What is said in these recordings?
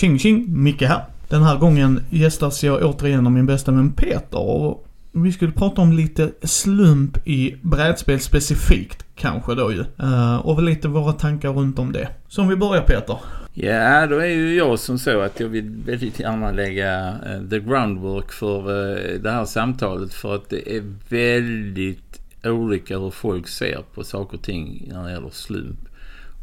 Tjing tjing, Micke här. Den här gången gästas jag återigen av min bästa vän Peter och vi skulle prata om lite slump i brädspel specifikt kanske då ju. Eh, och lite våra tankar runt om det. Så om vi börjar Peter. Ja, då är ju jag som så att jag vill väldigt gärna lägga eh, the groundwork för eh, det här samtalet för att det är väldigt olika hur folk ser på saker och ting när det gäller slump.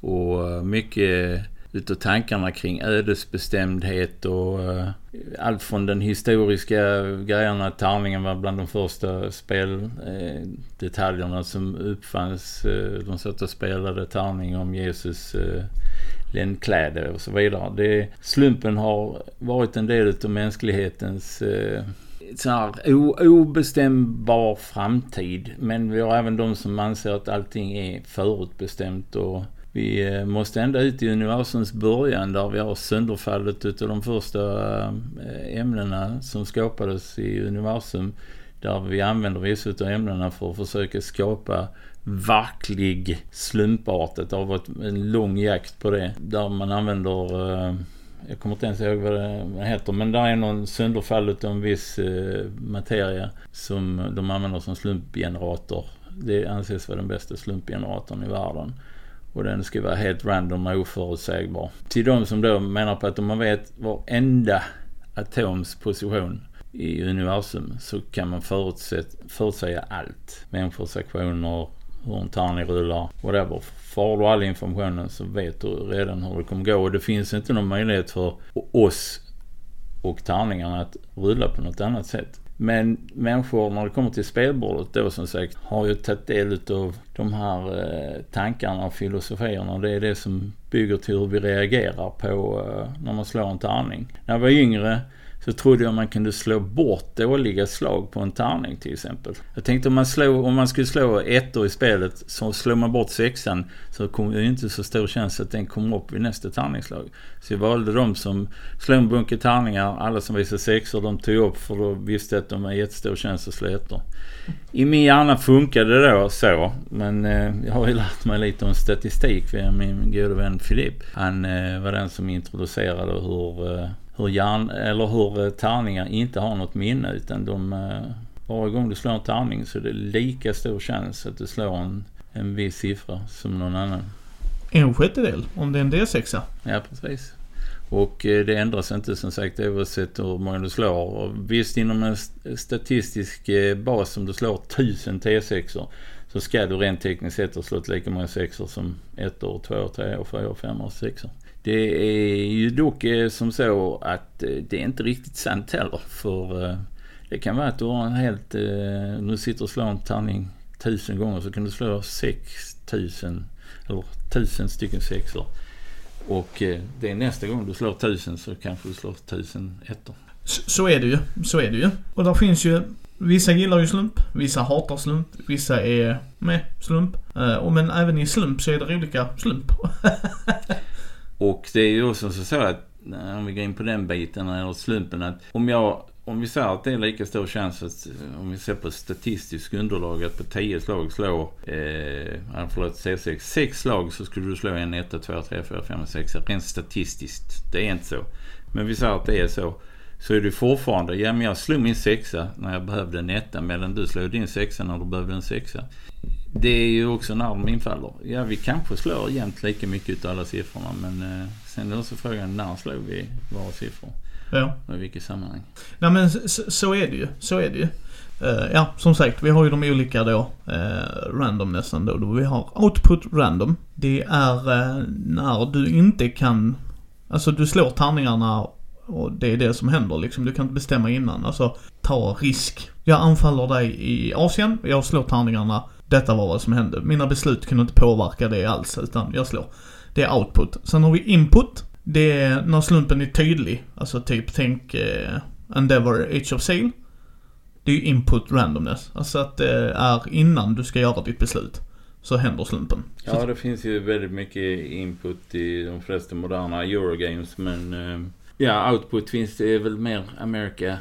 Och mycket utav tankarna kring ödesbestämdhet och uh, allt från den historiska grejerna, tärningen var bland de första speldetaljerna eh, uh, som uppfanns. Uh, de satt och spelade tärning om Jesus uh, och så vidare. Det, slumpen har varit en del utav mänsklighetens uh, så här obestämbar framtid. Men vi har även de som anser att allting är förutbestämt och vi eh, måste ända ut i universums början där vi har sönderfallet utav de första eh, ämnena som skapades i universum. Där vi använder vissa utav ämnena för att försöka skapa verklig slumpartet. Det har varit en lång jakt på det. Där man använder, eh, jag kommer inte ens ihåg vad det heter, men där är någon sönderfall utav en viss materia som de använder som slumpgenerator. Det anses vara den bästa slumpgeneratorn i världen. Och den ska vara helt random och oförutsägbar. Till de som då menar på att om man vet varenda atoms position i universum så kan man förutsäga allt. Människors aktioner, hur en tärning rullar, whatever. Får du all informationen så vet du redan hur det kommer gå. Och det finns inte någon möjlighet för oss och tärningarna att rulla på något annat sätt. Men människor när det kommer till spelbordet då som sagt har ju tagit del av de här eh, tankarna och filosofierna. Det är det som bygger till hur vi reagerar på eh, när man slår en tärning. När jag var yngre så trodde jag man kunde slå bort dåliga slag på en tärning till exempel. Jag tänkte om man, slår, om man skulle slå ettor i spelet så slår man bort sexan så kommer det inte så stor chans att den kommer upp vid nästa tärningsslag. Så jag valde de som slog en bunke tärningar, alla som visade sexor de tog upp för då visste jag att de har jättestor chans att slå ettor. I min hjärna funkade det då så men eh, jag har ju lärt mig lite om statistik via min gode vän Filip. Han eh, var den som introducerade hur eh, hur, hjärn, eller hur eh, tärningar inte har något minne utan de, eh, varje gång du slår en tärning så är det lika stor chans att du slår en, en viss siffra som någon annan. En sjättedel om det är en D6? Ja, precis. Och eh, det ändras inte som sagt oavsett hur många du slår. Och visst inom en statistisk bas om du slår 1000 T6 så ska du rent tekniskt sett ha slått lika många sexor som 1 och 2, 3, 4, 5 och 6. Det är ju dock eh, som så att eh, det är inte riktigt sant heller. För eh, det kan vara att du har en helt... Nu sitter och slår en tärning tusen gånger så kan du slå 6000 eller tusen stycken sexor. Och det är nästa gång du slår tusen så kanske du slår tusen ettor. Så är det ju. Så är det ju. Och där finns ju Vissa gillar ju slump, vissa hatar slump, vissa är med slump. Och men även i slump så är det olika slump. Och det är ju också så att, om vi går in på den biten, eller slumpen, att om jag om vi säger att det är lika stor chans att, om vi ser på statistiskt underlag, att på 10 slag slå, eh, förlåt C6, 6 slag så skulle du slå en 1, 2, 3, 4, 5, 6. Rent statistiskt. Det är inte så. Men vi säger att det är så. Så är det fortfarande, ja men jag slog min sexa när jag behövde en etta medan du slog din sexa när du behövde en sexa det är ju också när de infaller. Ja, vi kanske slår jämnt lika mycket av alla siffrorna men eh, sen är också frågan när slår vi våra siffror? Ja. Och i vilket sammanhang? Nej men så, så, är det ju. Så är det ju. Uh, ja, som sagt, vi har ju de olika då, uh, randomnessen då. då. Vi har output random. Det är uh, när du inte kan, alltså du slår tärningarna och det är det som händer liksom. Du kan inte bestämma innan. Alltså, ta risk. Jag anfaller dig i Asien, jag slår tärningarna detta var vad som hände. Mina beslut kunde inte påverka det alls, utan jag slår. Det är output. Sen har vi input. Det är när slumpen är tydlig. Alltså typ, tänk eh, Endeavor Age of sale. Det är ju input randomness. Alltså att det är innan du ska göra ditt beslut. Så händer slumpen. Ja, det finns ju väldigt mycket input i de flesta moderna Eurogames, men eh, ja, output finns det väl mer America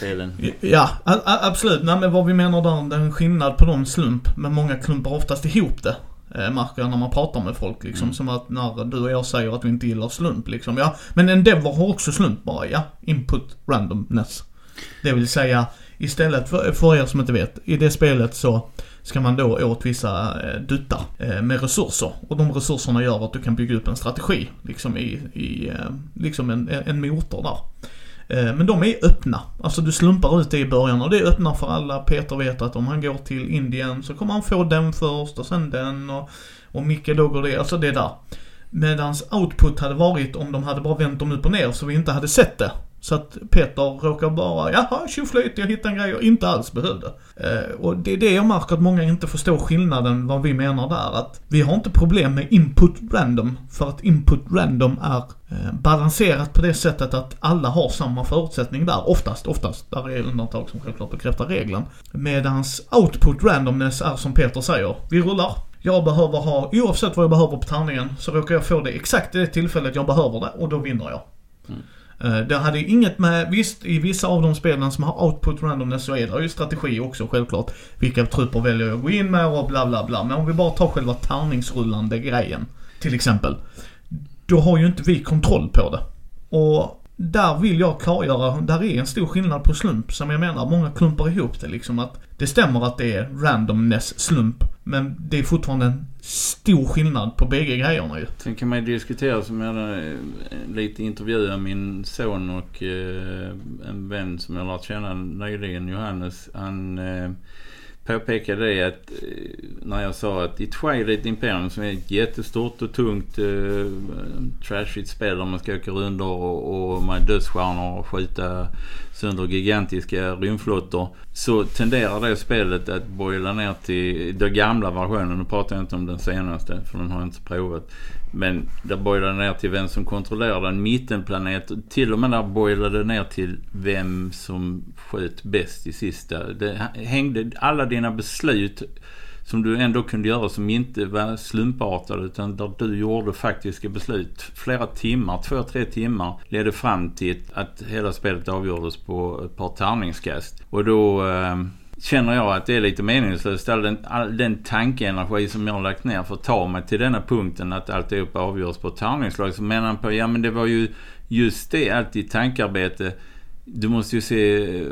delen. Ja, absolut. Nej, men vad vi menar där, det är en skillnad på de slump. Men många klumpar oftast ihop det. Eh, märker jag när man pratar med folk liksom. Mm. Som att när du och jag säger att vi inte gillar slump liksom. Ja, men Endeavor har också slump bara, ja. Input randomness. Det vill säga, istället för, för er som inte vet, i det spelet så ska man då åt vissa eh, duttar eh, med resurser. Och de resurserna gör att du kan bygga upp en strategi, liksom i, i eh, liksom en, en motor där. Eh, men de är öppna. Alltså du slumpar ut det i början och det är öppna för alla. Peter vet att om han går till Indien så kommer han få den först och sen den och, och Micke då går det, alltså det där. Medans output hade varit om de hade bara vänt dem upp och ner så vi inte hade sett det. Så att Peter råkar bara, jaha tjoflöjt jag hittade en grej jag inte alls behövde. Eh, och det är det jag märker att många inte förstår skillnaden vad vi menar där. Att vi har inte problem med input random för att input random är balanserat på det sättet att alla har samma förutsättning där. Oftast, oftast. Där är undantag som självklart bekräftar regeln. Medans output randomness är som Peter säger, vi rullar. Jag behöver ha, oavsett vad jag behöver på tärningen, så råkar jag få det exakt i det tillfället jag behöver det och då vinner jag. Eh, Det hade inget med, visst i vissa av de spelen som har output randomness så är det ju strategi också självklart. Vilka trupper väljer jag att gå in med och bla bla bla. Men om vi bara tar själva tärningsrullande grejen. Till exempel. Då har ju inte vi kontroll på det. Och där vill jag klargöra, där är en stor skillnad på slump som jag menar, många klumpar ihop det liksom att det stämmer att det är randomness slump. Men det är fortfarande en stor skillnad på bägge grejerna ju. Sen kan man ju diskutera som jag lite intervjuer min son och eh, en vän som jag lärt känna nyligen, Johannes. Han eh, påpekade det att eh, när jag sa att i Twilight Imperium som är ett jättestort och tungt eh, trashigt spel där man ska åka rundor och, och med dödsstjärnor och skjuta sönder gigantiska rymdflottor. Så tenderar det spelet att boila ner till den gamla versionen. Nu pratar jag inte om den senaste för den har jag inte provat. Men där boilade det ner till vem som kontrollerade en mittenplanet. Till och med där boilade det ner till vem som sköt bäst i sista. Det hängde alla dina beslut som du ändå kunde göra som inte var slumpartade utan där du gjorde faktiska beslut. Flera timmar, två, tre timmar ledde fram till att hela spelet avgjordes på ett par tärningskast. Och då eh, känner jag att det är lite meningslöst. All den, all den tankeenergi som jag har lagt ner för att ta mig till denna punkten att alltihop avgörs på ett tärningslag. Så menar han på, ja men det var ju just det, allt ditt tankarbete. Du måste ju se eh,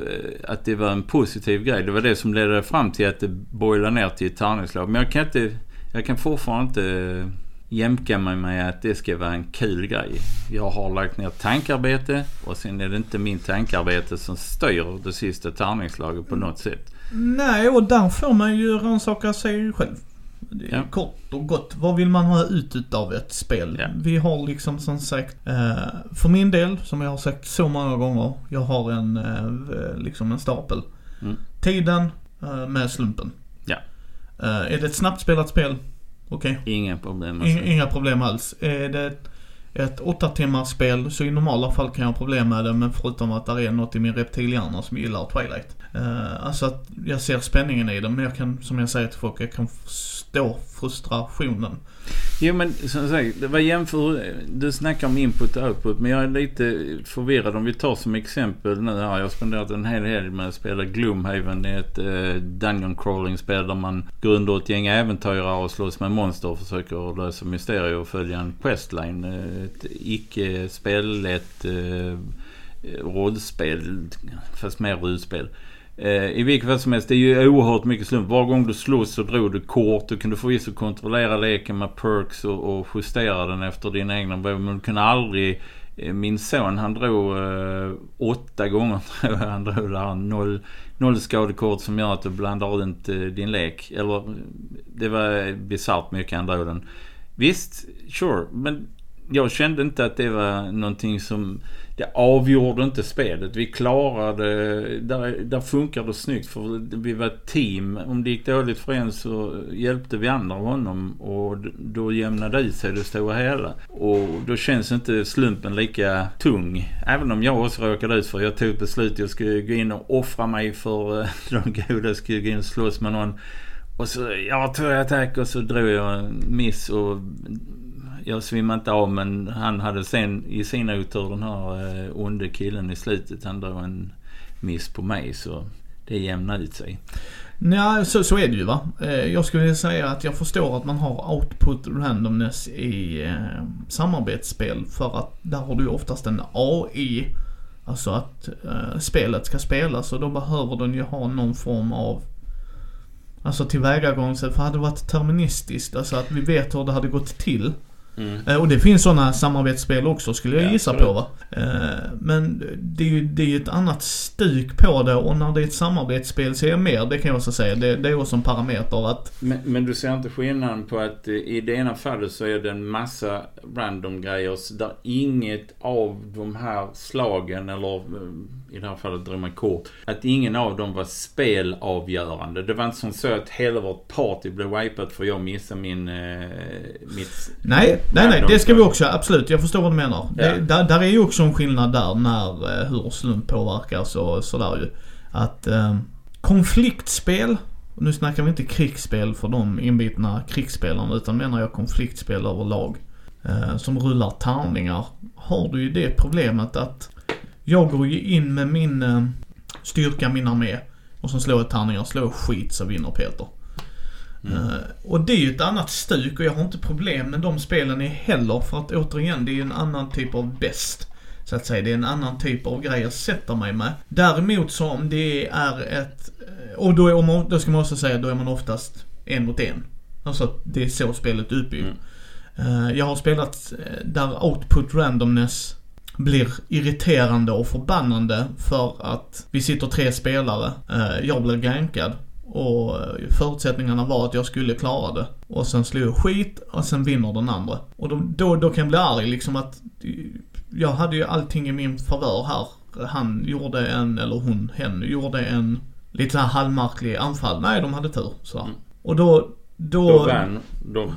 att det var en positiv grej. Det var det som ledde fram till att det boilade ner till ett tärningslag. Men jag kan inte, jag kan fortfarande inte eh, jämka mig med att det ska vara en kul grej. Jag har lagt ner tankarbete och sen är det inte min tankarbete som styr det sista tärningslaget på något sätt. Nej, och där får man ju rannsaka sig själv. Det är Ja. Kort och gott. Vad vill man ha ut utav ett spel? Ja. Vi har liksom som sagt, eh, för min del, som jag har sagt så många gånger, jag har en, eh, liksom en stapel. Mm. Tiden eh, med slumpen. Ja. Är det ett snabbt spelat spel? Okej. Inga problem med Inga, problem alls. Är det ett, ett åtta timmars spel så i normala fall kan jag ha problem med det men förutom att det är något i min reptilhjärna som gillar Twilight. Uh, alltså att jag ser spänningen i det men jag kan, som jag säger till folk, jag kan förstå frustrationen. Jo men som sagt, det var jämför, du snackar om input och output men jag är lite förvirrad om vi tar som exempel nu här. Jag har spenderat en hel helg med att spela Gloomhaven. Det är ett eh, dungeon crawling spel där man går under ett gäng äventyrare och slåss med monster och försöker lösa mysterier och följa en questline. Ett icke spellätt eh, rollspel fast mer rutspel. Eh, I vilket fall som helst, det är ju oerhört mycket slump. Var gång du slåss så drog du kort. Du kunde förvisso kontrollera leken med perks och, och justera den efter dina egna behov. Men du kunde aldrig... Eh, min son han drog eh, åtta gånger tror jag han drog det här noll, noll skadekort som gör att du blandar runt eh, din lek. Eller det var bisarrt mycket han drog den. Visst, sure. Men jag kände inte att det var någonting som... Det avgjorde inte spelet. Vi klarade... Där, där funkar det snyggt för vi var ett team. Om det gick dåligt för en så hjälpte vi andra honom och då jämnade det ut sig det stora hela. Och då känns inte slumpen lika tung. Även om jag också råkade ut för Jag tog ett beslut. Jag skulle gå in och offra mig för eh, de goda. Jag skulle gå in och slåss med någon. Och så, ja, tog jag attack och så drog jag en miss och jag svimmade inte av men han hade sen i sin otur den här eh, onde killen i slutet. Han drog en miss på mig så det jämnade ut sig. Nej, så, så är det ju va. Eh, jag skulle säga att jag förstår att man har output randomness i eh, samarbetsspel för att där har du oftast en AI. Alltså att eh, spelet ska spelas och då behöver den ju ha någon form av Alltså tillvägagångssätt, för hade det varit terministiskt, alltså att vi vet hur det hade gått till. Mm. Eh, Och det finns sådana samarbetsspel också skulle jag Ja, gissa absolut. på va. Eh, Men det är ju det är ett annat stuk på det och när det är ett samarbetsspel så är jag mer, det kan jag också säga. Det, det är också en parameter att Men, men du ser inte skillnaden på att eh, i det ena fallet så är det en massa random grejer där inget av de här slagen eller i det här fallet drog man kort. Att ingen av dem var spelavgörande. Det var inte som så att hela vårt party blev wipat för jag missade min... Eh, mitt Nej, nej, nej. Det ska vi också, absolut. Jag förstår vad du menar. Ja. Det, där, där är ju också en skillnad där när eh, hur slump påverkas och sådär ju. Att eh, konfliktspel, nu snackar vi inte krigsspel för de inbitna krigsspelarna utan menar jag konfliktspel överlag. Eh, som rullar tärningar. Har du ju det problemet att jag går ju in med min eh, styrka, min armé. Och så slår jag tärningar, slår jag skit så vinner Peter. Eh, och det är ju ett annat stuk och jag har inte problem med de spelen heller för att återigen det är ju en annan typ av bäst. Så att säga, det är en annan typ av grej jag sätter mig med. Däremot så om det är ett, eh, och då, är, man- då ska man också säga då är man oftast en mot en. Alltså det är så spelet är uppbyggt. Eh, Jag har spelat där output randomness blir irriterande och förbannande för att vi sitter tre spelare. Eh, Jag blir gankad. Och eh, förutsättningarna var att jag skulle klara det. Och sen slår jag skit och sen vinner den andra. Och då, då, då kan jag bli arg liksom att eh, jag hade ju allting i min favör här. Han gjorde en, eller hon, hen gjorde en lite så här halvmärklig anfall. Nej, de hade tur. Så. Mm. Och då, då... Då vann de.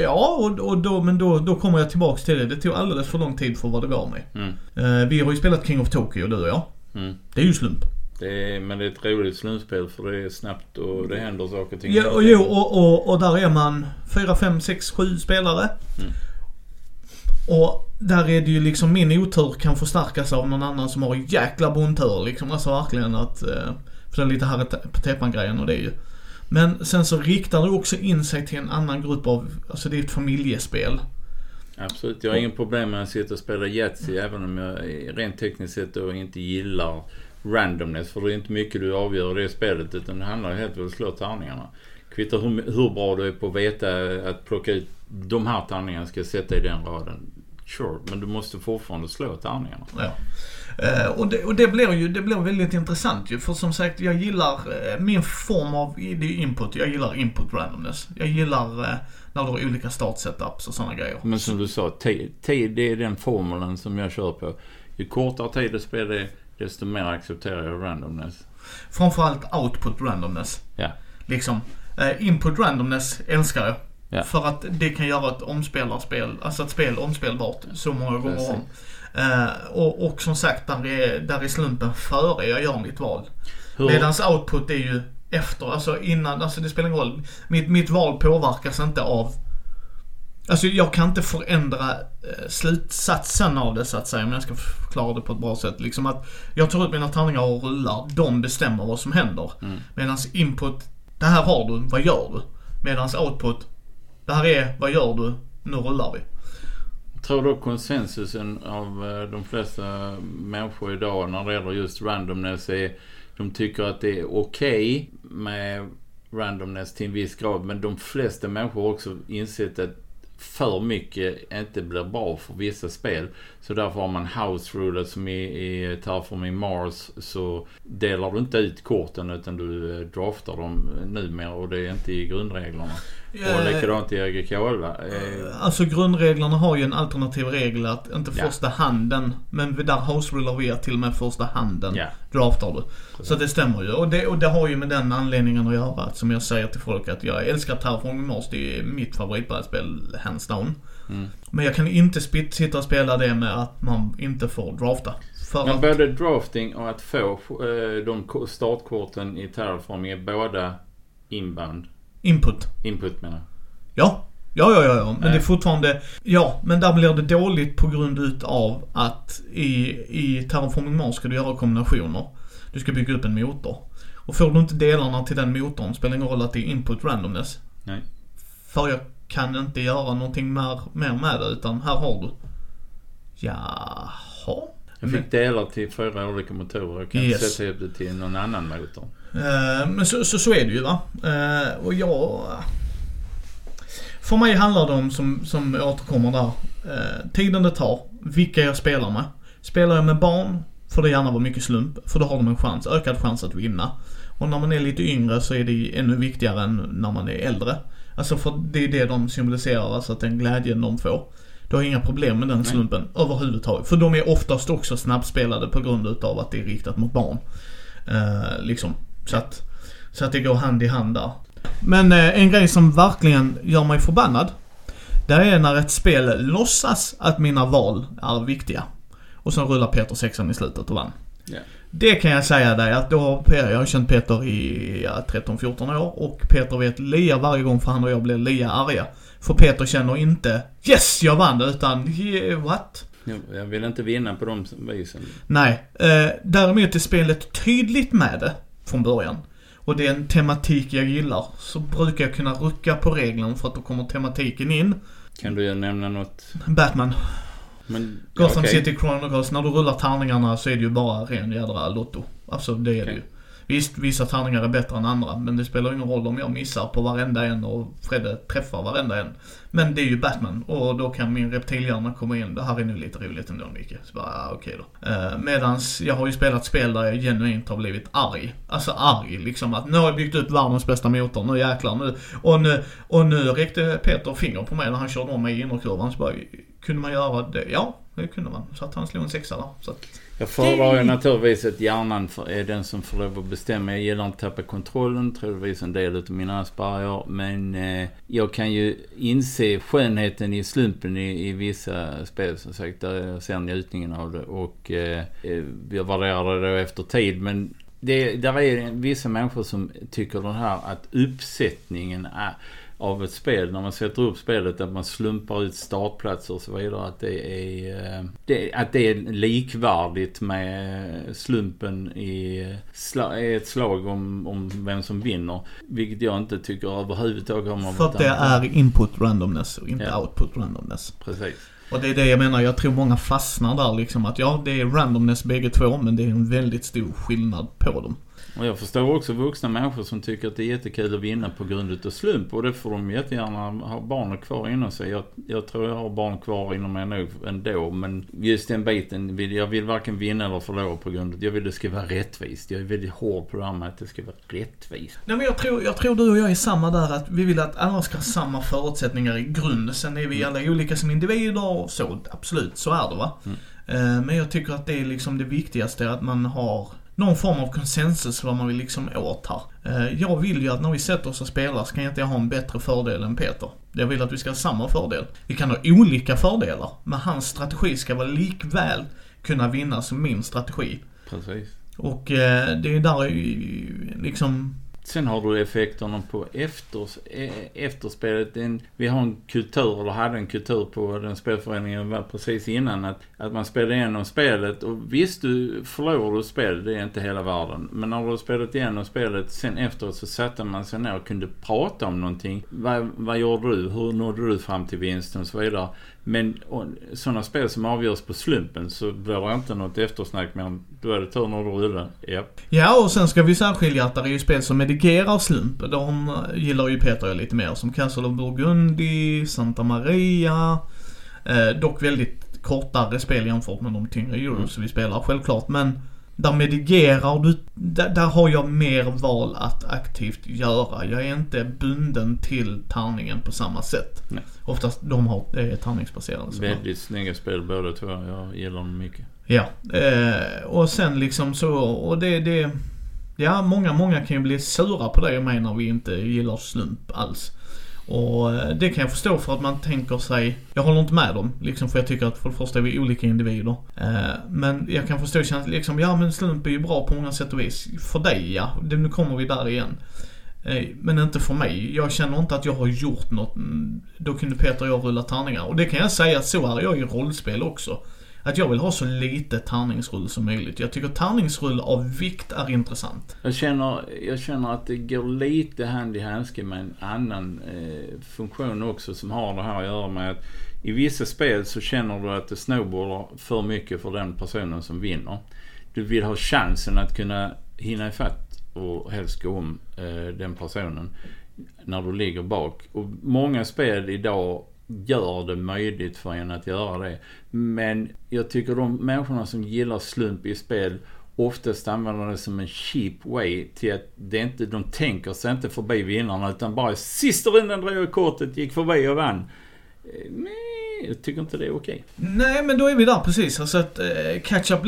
Ja, och, och då, men då, då kommer jag tillbaks till det. Det tog alldeles för lång tid för vad det gav mig. Mm. Eh, vi har ju spelat King of Tokyo, du och jag. Mm. Det är ju slump. Det är, men det är ett roligt slumspel för det är snabbt och det händer saker och ting. Ja, och, jo, och, och, och där är man 4, 5, 6, 7 spelare. Mm. Och där är det ju liksom min otur kan förstärkas av någon annan som har jäkla bondtur liksom. Alltså verkligen att, eh, för det är lite här på täppan grejen och det är ju. Men sen så riktar det också in sig till en annan grupp av, alltså det är ett familjespel. Absolut. Jag har inget problem med att sitta och spela Yatzy även om jag rent tekniskt sett då inte gillar randomness. För det är inte mycket du avgör i det spelet utan det handlar helt om att slå tärningarna. Kvittar hur, hur bra du är på att veta att plocka ut de här tärningarna ska jag sätta i den raden. Sure, men du måste fortfarande slå tärningarna. Ja. Eh, och, det, och det blir ju det blir väldigt intressant ju. För som sagt, jag gillar eh, min form av det är input. Jag gillar input randomness. Jag gillar eh, när du har olika startsetups och sådana grejer. Men som du sa, tid, det är den formeln som jag kör på. Ju kortare tid det spelar desto mer accepterar jag randomness. Framförallt output randomness. Ja. Liksom. Input randomness älskar jag. Ja. För att det kan göra ett omspelarspel, alltså ett spel omspelbart så många gånger Precis. om. Eh, och, och som sagt, där är, där är slumpen före jag gör mitt val. Hur, Medans output är ju efter, alltså innan, alltså det spelar ingen roll. Mitt, mitt val påverkas inte av Alltså jag kan inte förändra eh, slutsatsen av det så att säga, om jag ska förklara det på ett bra sätt. Liksom att jag tar ut mina tärningar och rullar, de bestämmer vad som händer. Mm. Medans input, det här har du, vad gör du? Medans output, det här är, vad gör du? Nu rullar vi tror då konsensusen av eh, de flesta människor idag när det gäller just randomness är de tycker att det är okej med randomness till en viss grad men de flesta människor har också insett att för mycket inte blir bra för vissa spel. Så därför har man house rules som i, i Terraforming Mars så delar du inte ut korten utan du eh, draftar dem numera och det är inte i grundreglerna. Och likadant i Agricola. Eh, Alltså grundreglerna har ju en alternativ regel att inte Ja. första handen, men där house rullar vi att till och med första handen ja. draftar du. Så det stämmer ju. Och det, och det har ju med den anledningen att göra. Att, som jag säger till folk att jag älskar Terraforming Mars. Det är mitt favoritbrädspel, hands down. Mm. Men jag kan inte sitta och spela det med att man inte får drafta. För Men att, både drafting och att få eh, de ko- startkorten i Terraforming är båda inbound. Input. Input menar jag. Ja. Ja, ja, ja, ja. Men Nej. det är fortfarande... Ja, men där blir det dåligt på grund utav att i, i Terraforming Mars ska du göra kombinationer. Du ska bygga upp en motor. Och får du inte delarna till den motorn spelar ingen roll att det är input randomness. Nej. För jag kan inte göra någonting mer, mer med det utan här har du. Jaha. Jag fick delar till fyra olika motorer. Jag kan Yes. sätta upp det till någon annan motor. Eh, Men så, så, så är det ju va. Eh, Och jag... För mig handlar det om, som, som återkommer där, eh, tiden det tar, vilka jag spelar med. Spelar jag med barn får det gärna vara mycket slump, för då har de en chans, ökad chans att vinna. Och när man är lite yngre så är det ännu viktigare än när man är äldre. Alltså för det är det de symboliserar, alltså att den glädjen de får. Du har inga problem med den Nej. slumpen överhuvudtaget. För de är oftast också snabbspelade på grund utav att det är riktat mot barn. Eh, liksom. Så att, så att det går hand i hand där. Men eh, en grej som verkligen gör mig förbannad. Det är när ett spel låtsas att mina val är viktiga. Och sen rullar Peter sexan i slutet och vann. Ja. Det kan jag säga dig att då har Peter, jag har känt Peter i ja, 13-14 år och Peter vet lia varje gång för han och jag blir lia arga. För Peter känner inte 'Yes, jag vann' utan yeah, 'What?' Jag, jag vill inte vinna på de visen. Nej. Eh, däremot är spelet tydligt med det från början. Och det är en tematik jag gillar. Så brukar jag kunna rucka på regeln för att då kommer tematiken in. Kan du nämna något? Batman. Men, Gotham okej. City Chronicles. När du rullar tärningarna så är det ju bara ren jädra lotto. Alltså det är det Okej. ju. Visst, vissa tärningar är bättre än andra. Men det spelar ingen roll om jag missar på varenda en och Fredde träffar varenda en. Men det är ju Batman och då kan min reptilhjärna komma in. Det här är nu lite roligt ändå Micke. Så bara, ah, okej då. Eh, medans jag har ju spelat spel där jag genuint har blivit arg. Alltså arg liksom att nu har jag byggt upp världens bästa motor, nu jäklar nu. Och nu, och nu räckte Peter finger på mig när han körde om mig i innerkurvan. Så bara, kunde man göra det? Ja, det kunde man. Så att han slog en sexa där. Så att, jag föredrar ju naturligtvis att hjärnan är den som får lov att bestämma. Jag gillar inte att tappa kontrollen, troligtvis en del utav mina Asperger. Men eh, jag kan ju inse skönheten i slumpen i, i vissa spel som sagt. Där jag ser njutningen av det. Och eh, eh, jag värderar det då efter tid. Men det, där är vissa människor som tycker den här att uppsättningen är av ett spel, när man sätter upp spelet, att man slumpar ut startplatser och så vidare, att det är, eh, det, att det är likvärdigt med slumpen i sla, är ett slag om, om vem som vinner. Vilket jag inte tycker överhuvudtaget har med för att det är input randomness och inte Ja. output randomness. Precis. Och det är det jag menar, jag tror många fastnar där liksom att ja, det är randomness bägge två men det är en väldigt stor skillnad på dem. Och jag förstår också vuxna människor som tycker att det är jättekul att vinna på grund utav slump. Och det får de jättegärna ha barnet kvar inom sig. Jag, jag tror jag har barn kvar inom mig nog ändå. Men just den biten, vill, jag vill varken vinna eller förlora på grund av Jag vill det ska vara rättvist. Jag är väldigt hård på det här med att det ska vara rättvist. Nej men jag tror, jag tror du och jag är samma där att vi vill att alla ska ha samma förutsättningar i grund. Sen är vi alla olika som individer och så, absolut, så är det va. Mm. Eh, Men jag tycker att det är liksom det viktigaste att man har någon form av konsensus vad man vill liksom åt här. Eh, Jag vill ju att när vi sätter oss och spelar så kan jag inte ha en bättre fördel än Peter. Jag vill att vi ska ha samma fördel. Vi kan ha olika fördelar, men hans strategi ska vara likväl kunna vinna som min strategi. Precis. Och eh, det är där liksom Sen har du effekterna på efters, e-, efterspelet. En, vi har en kultur, eller hade en kultur på den spelföreningen jag var precis innan. Att, att man spelar igenom spelet och visst du förlorar du spel, det är inte hela världen. Men när du har spelat igenom spelet sen efteråt så satte man sig ner och kunde prata om någonting. Vad, vad gjorde du? Hur nådde du fram till vinsten och så vidare. Men sådana spel som avgörs på slumpen så blir det inte något eftersnack med om då är det tur när du rullar. Japp. Ja, och sen ska vi särskilja att det är ju spel som medigerar slump. De gillar ju Peter jag lite mer. Som Castle of Burgundy, Santa Maria. Eh, dock väldigt kortare spel jämfört med de tyngre Euros vi spelar självklart. Men där medigerar du, där, där har jag mer val att aktivt göra. Jag är inte bunden till tärningen på samma sätt. Nej. Oftast de har, det är tärningsbaserade. Väldigt snygga spel båda två. Jag gillar dem mycket. Ja, eh, och sen liksom så, och det, det, ja många, många kan ju bli sura på dig och mig när vi inte gillar slump alls. Och eh, det kan jag förstå för att man tänker sig, jag håller inte med dem, liksom för jag tycker att för det första är vi olika individer. Eh, men jag kan förstå känslan liksom, ja men slump är ju bra på många sätt och vis. För dig ja, det, nu kommer vi där igen. Eh, men inte för mig. Jag känner inte att jag har gjort något. Mm, då kunde Peter och jag rulla tärningar. Och det kan jag säga att så är jag i rollspel också. Att jag vill ha så lite tärningsrull som möjligt. Jag tycker tärningsrull av vikt är intressant. Jag känner, jag känner att det går lite hand i handske med en annan eh, funktion också som har det här att göra med att i vissa spel så känner du att det snowballar för mycket för den personen som vinner. Du vill ha chansen att kunna hinna ifatt och helst gå om eh, den personen när du ligger bak. Och många spel idag gör det möjligt för en att göra det. Men jag tycker de människorna som gillar slump i spel oftast använder det som en cheap way till att det inte, de tänker sig inte förbi vinnarna utan bara sista rundan drog jag kortet, gick förbi och vann. Eh, nej, jag tycker inte det är okej. Nej, men då är vi där precis. Alltså att eh, catch-up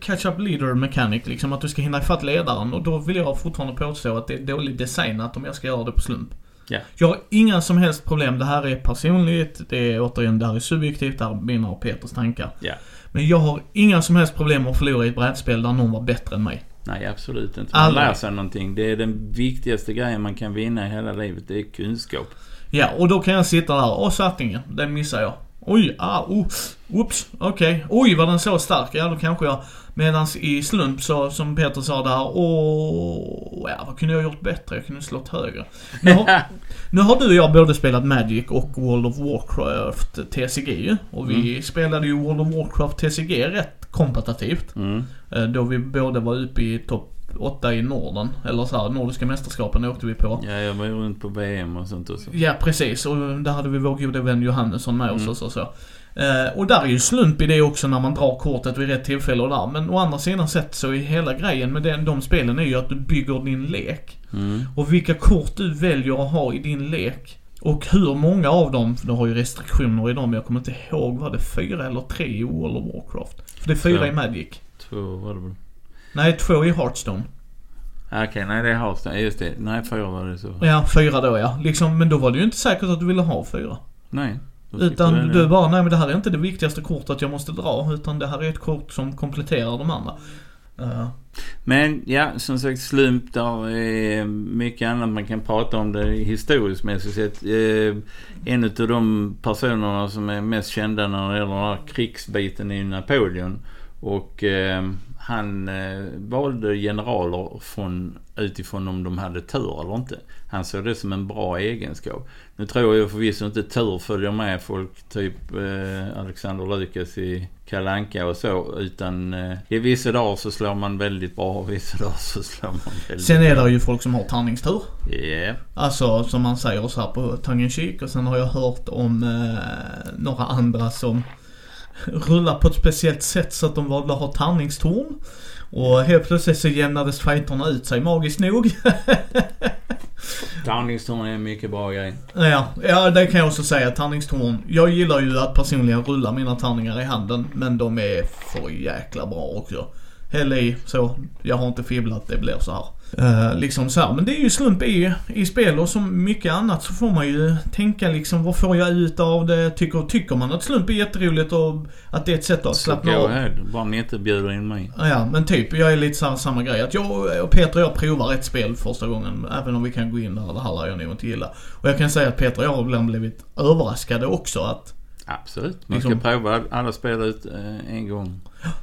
catch-up leader mechanic, liksom att du ska hinna ifatt ledaren. Och då vill jag fortfarande påstå att det är dålig design att om jag ska göra det på slump. Ja. Jag har inga som helst problem. Det här är personligt, det är återigen, det här är subjektivt, det här är mina och Peters tankar. Ja. Men jag har inga som helst problem att förlora i ett brädspel där någon var bättre än mig. Nej, absolut inte. Man Aldrig. lär sig någonting. Det är den viktigaste grejen man kan vinna i hela livet. Det är kunskap. Ja, och då kan jag sitta där. Åh, sattningen. Den missar jag. Oj, ah, oh, oops, okej. Oj, var den så stark? Ja, då kanske jag... Medans i slump så, som Peter sa där, åh, ja, vad kunde jag gjort bättre? Jag kunde slått högre. Nu har, nu har du och jag både spelat Magic och World of Warcraft TCG ju. Och vi spelade ju World of Warcraft TCG rätt kompetitivt. Mm. Eh, Då vi båda var uppe i topp 8 i Norden. Eller så här, Nordiska mästerskapen åkte vi på. Ja, jag var ju runt på VM och sånt också. Ja, precis. Och där hade vi vår gode vän Johannesson med oss Mm. och så. Eh, och där är ju slump i det också när man drar kortet vid rätt tillfälle och där. Men å andra sidan sett så är hela grejen med den, de spelen är ju att du bygger din lek. Mm. Och vilka kort du väljer att ha i din lek. Och hur många av dem, för du har ju restriktioner i dem, jag kommer inte ihåg, var det fyra eller tre i World of Warcraft? För det är fyra Två. i Magic. Två var det väl? Nej, två i Hearthstone. Ah, Okej, nej det är Hearthstone. Just det. Nej, fyra var det så. Ja, fyra då ja. Liksom, men då var det ju inte säkert att du ville ha fyra. Nej. Utan du bara, nej men det här är inte det viktigaste kortet jag måste dra. Utan det här är ett kort som kompletterar de andra. Eh, Men ja, som sagt slump där är mycket annat man kan prata om det historiskt mässigt sett. Eh, en av de personerna som är mest kända när det gäller den här krigsbiten är Napoleon. Och eh, han eh, valde generaler från, utifrån om de hade tur eller inte. Han såg det som en bra egenskap. Nu tror jag förvisso inte tur följer med folk typ eh, Alexander Lukas i Kalanka och så. Utan eh, i vissa dagar så slår man väldigt bra och vissa dagar så slår man väldigt sen är bra. det ju folk som har tärningstur. Ja. Alltså som man säger så här på tongue Och sen har jag hört om eh, några andra som rullar på ett speciellt sätt så att de valde att ha tärningstorn. Och helt plötsligt så jämnades fighterna ut sig magiskt nog. Tärningstorn är en mycket bra grej. Ja, ja det kan jag också säga. Tärningstorn. Jag gillar ju att personligen rulla mina tärningar i handen. Men de är för jäkla bra också. Häll i, så. Jag har inte fibblat, det blir så här. Eh, liksom så här. Men det är ju slump i, i spel och som mycket annat så får man ju tänka liksom vad får jag ut av det? Tycker, tycker man att slump är jätteroligt och att det är ett sätt att slappna av? ahead. Bara ni inte bjuder in mig. Ja, men typ. Jag är lite så här, samma grej. Att jag och Peter och jag provar ett spel första gången. Även om vi kan gå in där, det här lär jag nog inte gilla. Och jag kan säga att Peter och jag har ibland blivit överraskade också att Absolut. Man Liksom- ska prova alla spel ut eh, en gång.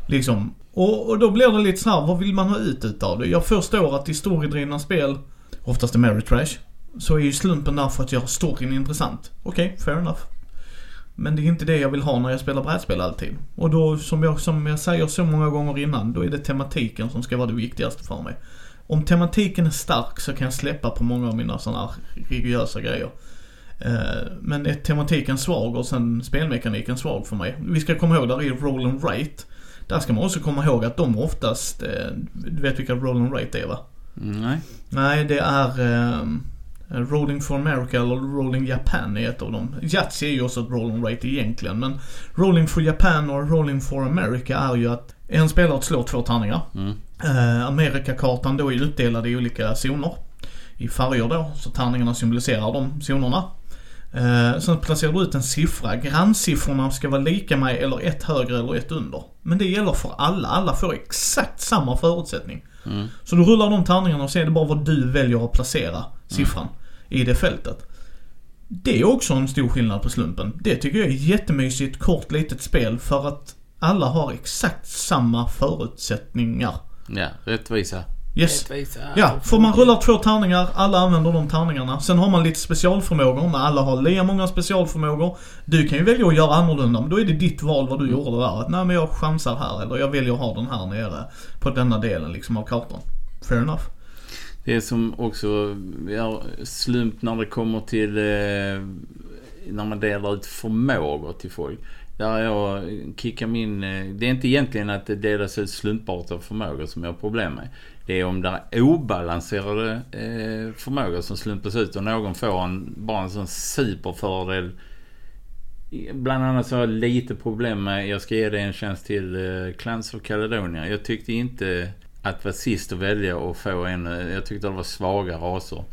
liksom. Och, och då blir det lite så här, vad vill man ha ut utav det? Jag förstår att i storydrivna spel, oftast är Mary Trash, så är ju slumpen där för att göra storyn intressant. Okej, fair enough. Men det är inte det jag vill ha när jag spelar brädspel alltid. Och då, som jag, som jag säger så många gånger innan, då är det tematiken som ska vara det viktigaste för mig. Om tematiken är stark så kan jag släppa på många av mina sådana här rigorösa grejer. Eh, men är tematiken svag och sen spelmekaniken svag för mig. Vi ska komma ihåg, där är roll and write där ska man också komma ihåg att de oftast, eh, du vet vilka roll and rate är va? Mm, nej. Nej, det är eh, Rolling for America eller Rolling Japan är ett av dem. Yatzy är ju också ett roll and rate egentligen men Rolling for Japan och Rolling for America är ju att en spelare slår två tärningar. Mm. Eh, Amerikakartan då är utdelad i olika zoner. I färger då, så tärningarna symboliserar de zonerna. Eh, sen placerar du ut en siffra. Grannsiffrorna ska vara lika med eller ett högre eller ett under. Men det gäller för alla. Alla får exakt samma förutsättning. Mm. Så du rullar de tärningarna och så är det bara vad du väljer att placera siffran i det fältet. Det är också en stor skillnad på slumpen. Det tycker jag är jättemysigt, kort, litet spel för att alla har exakt samma förutsättningar. Ja, rättvisa. Yes. Ja, för man rullar två tärningar, alla använder de tärningarna. Sen har man lite specialförmågor, men alla har lika många specialförmågor. Du kan ju välja att göra annorlunda, men då är det ditt val vad du Mm. gjorde där. Att nej men jag chansar här, eller jag väljer att ha den här nere på denna delen liksom av kartan. Fair enough. Det är som också, har slump när det kommer till eh, när man delar ut förmågor till folk. Där jag kickar min, eh, det är inte egentligen att det delas ut slumpartade förmågor som jag har problem med. Det är om det är obalanserade eh, förmågor som slumpas ut och någon får en, bara en sån superfördel. Bland annat så har jag lite problem med, jag ska ge dig en chans till eh, Clans of Caledonia. Jag tyckte inte att vara sist att välja och få en, eh, jag tyckte det var svaga raser.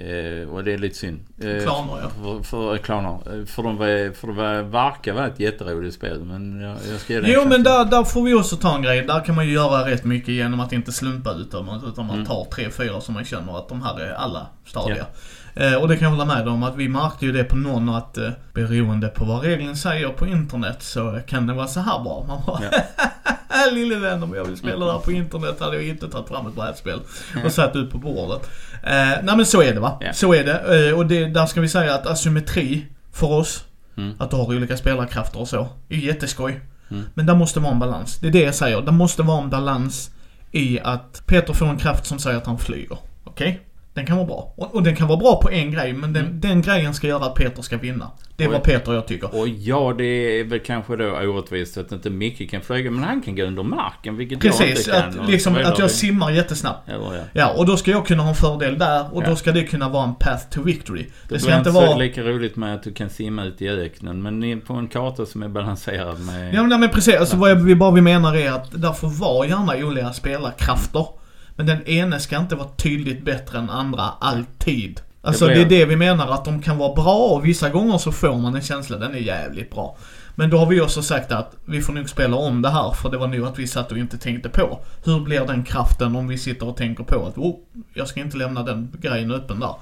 Eh, och det är lite synd. Eh, Klaner, ja. För, för, klaner. Eh, För de, var, för de var, verkar vara ett jätteroligt spel men jag, jag ska ge det Jo men där, där får vi också ta en grej. Där kan man ju göra rätt mycket genom att inte slumpa ut dem. Utan man Mm. tar tre, fyra som man känner att de här är alla stadiga. Eh, och det kan jag hålla med om att vi märkte ju det på någon att eh, beroende på vad regeln säger på internet så kan det vara så här bra. Man bara Lille vän om jag vill spela det här på internet hade jag inte tagit fram ett brädspel och satt ut på bordet. Eh, nej men så är det va. Ja. Så är det. Eh, och det, där ska vi säga att asymmetri för oss, Mm. att du har olika spelarkrafter och så, är jätteskoj. Mm. Men där måste vara en balans. Det är det jag säger. Det måste vara en balans i att Peter får en kraft som säger att han flyger. Okej? Den kan vara bra. Och, och den kan vara bra på en grej, men den, den grejen ska göra att Peter ska vinna. Det är Mm. Oj. vad Peter och jag tycker. Och ja, det är väl kanske då orättvist att inte Micke kan flyga, men han kan gå under marken, vilket jag Precis, inte kan. och liksom, att jag simmar jättesnabbt. Eller ja. Ja, och då ska jag kunna ha en fördel där och Ja. då ska det kunna vara en path to victory. Det, Det ska inte vara... lika roligt med att du kan simma ut i öknen, men på en karta som är balanserad med... Ja men, nej, men precis, alltså vad jag, vi bara vi menar är att där får vara gärna olika spelarkrafter. Men den ene ska inte vara tydligt bättre än andra, alltid. Alltså Det det, blir- är det vi menar, att de kan vara bra och vissa gånger så får man en känsla, den är jävligt bra. Men då har vi också sagt att vi får nog spela om det här för det var nog att vi satt och inte tänkte på. Hur blir den kraften om vi sitter och tänker på att oh, jag ska inte lämna den grejen öppen där.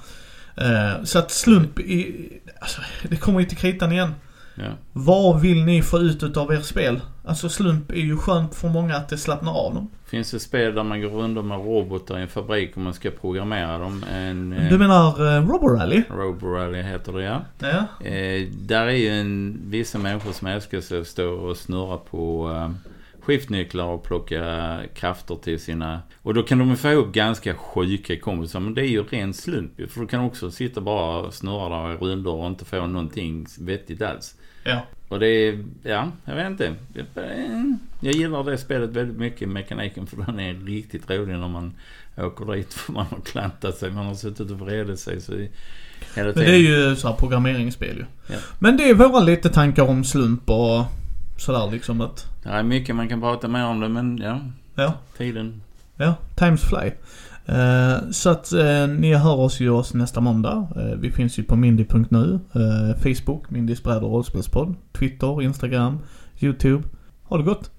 Eh, så att slump i, alltså, det kommer ju till kritan igen. Ja. Vad vill ni få ut utav er spel? Alltså slump är ju skönt för många att det slappnar av dem. Finns det spel där man går runt med robotar i en fabrik och man ska programmera dem? En... eh, Du menar uh, Roborally? Roborally heter det ja. Ja. Eh, där är ju en, vissa människor som älskar sig att stå och snurra på eh, skiftnycklar och plocka krafter till sina... Och då kan de få upp ganska sjuka kompisar, men det är ju ren slump För du kan också sitta bara och snurra där i rundor och inte få någonting vettigt alls. Ja. Och det är, ja, jag vet inte. Jag gillar det spelet väldigt mycket, mekaniken, för den är riktigt rolig när man åker dit. För man har klantat sig, man har suttit och vredit sig så hela Men tiden. det är ju så här programmeringsspel ju. Ja. Men det är våra lite tankar om slump och sådär liksom att, Det är mycket man kan prata mer om det, men ja, ja. tiden. Ja, times fly. Eh, så att eh, ni hör oss ju oss nästa måndag. Eh, vi finns ju på mindy.nu, Facebook, Mindys bräd och rollspelspodd, Twitter, Instagram, YouTube. Ha det gott!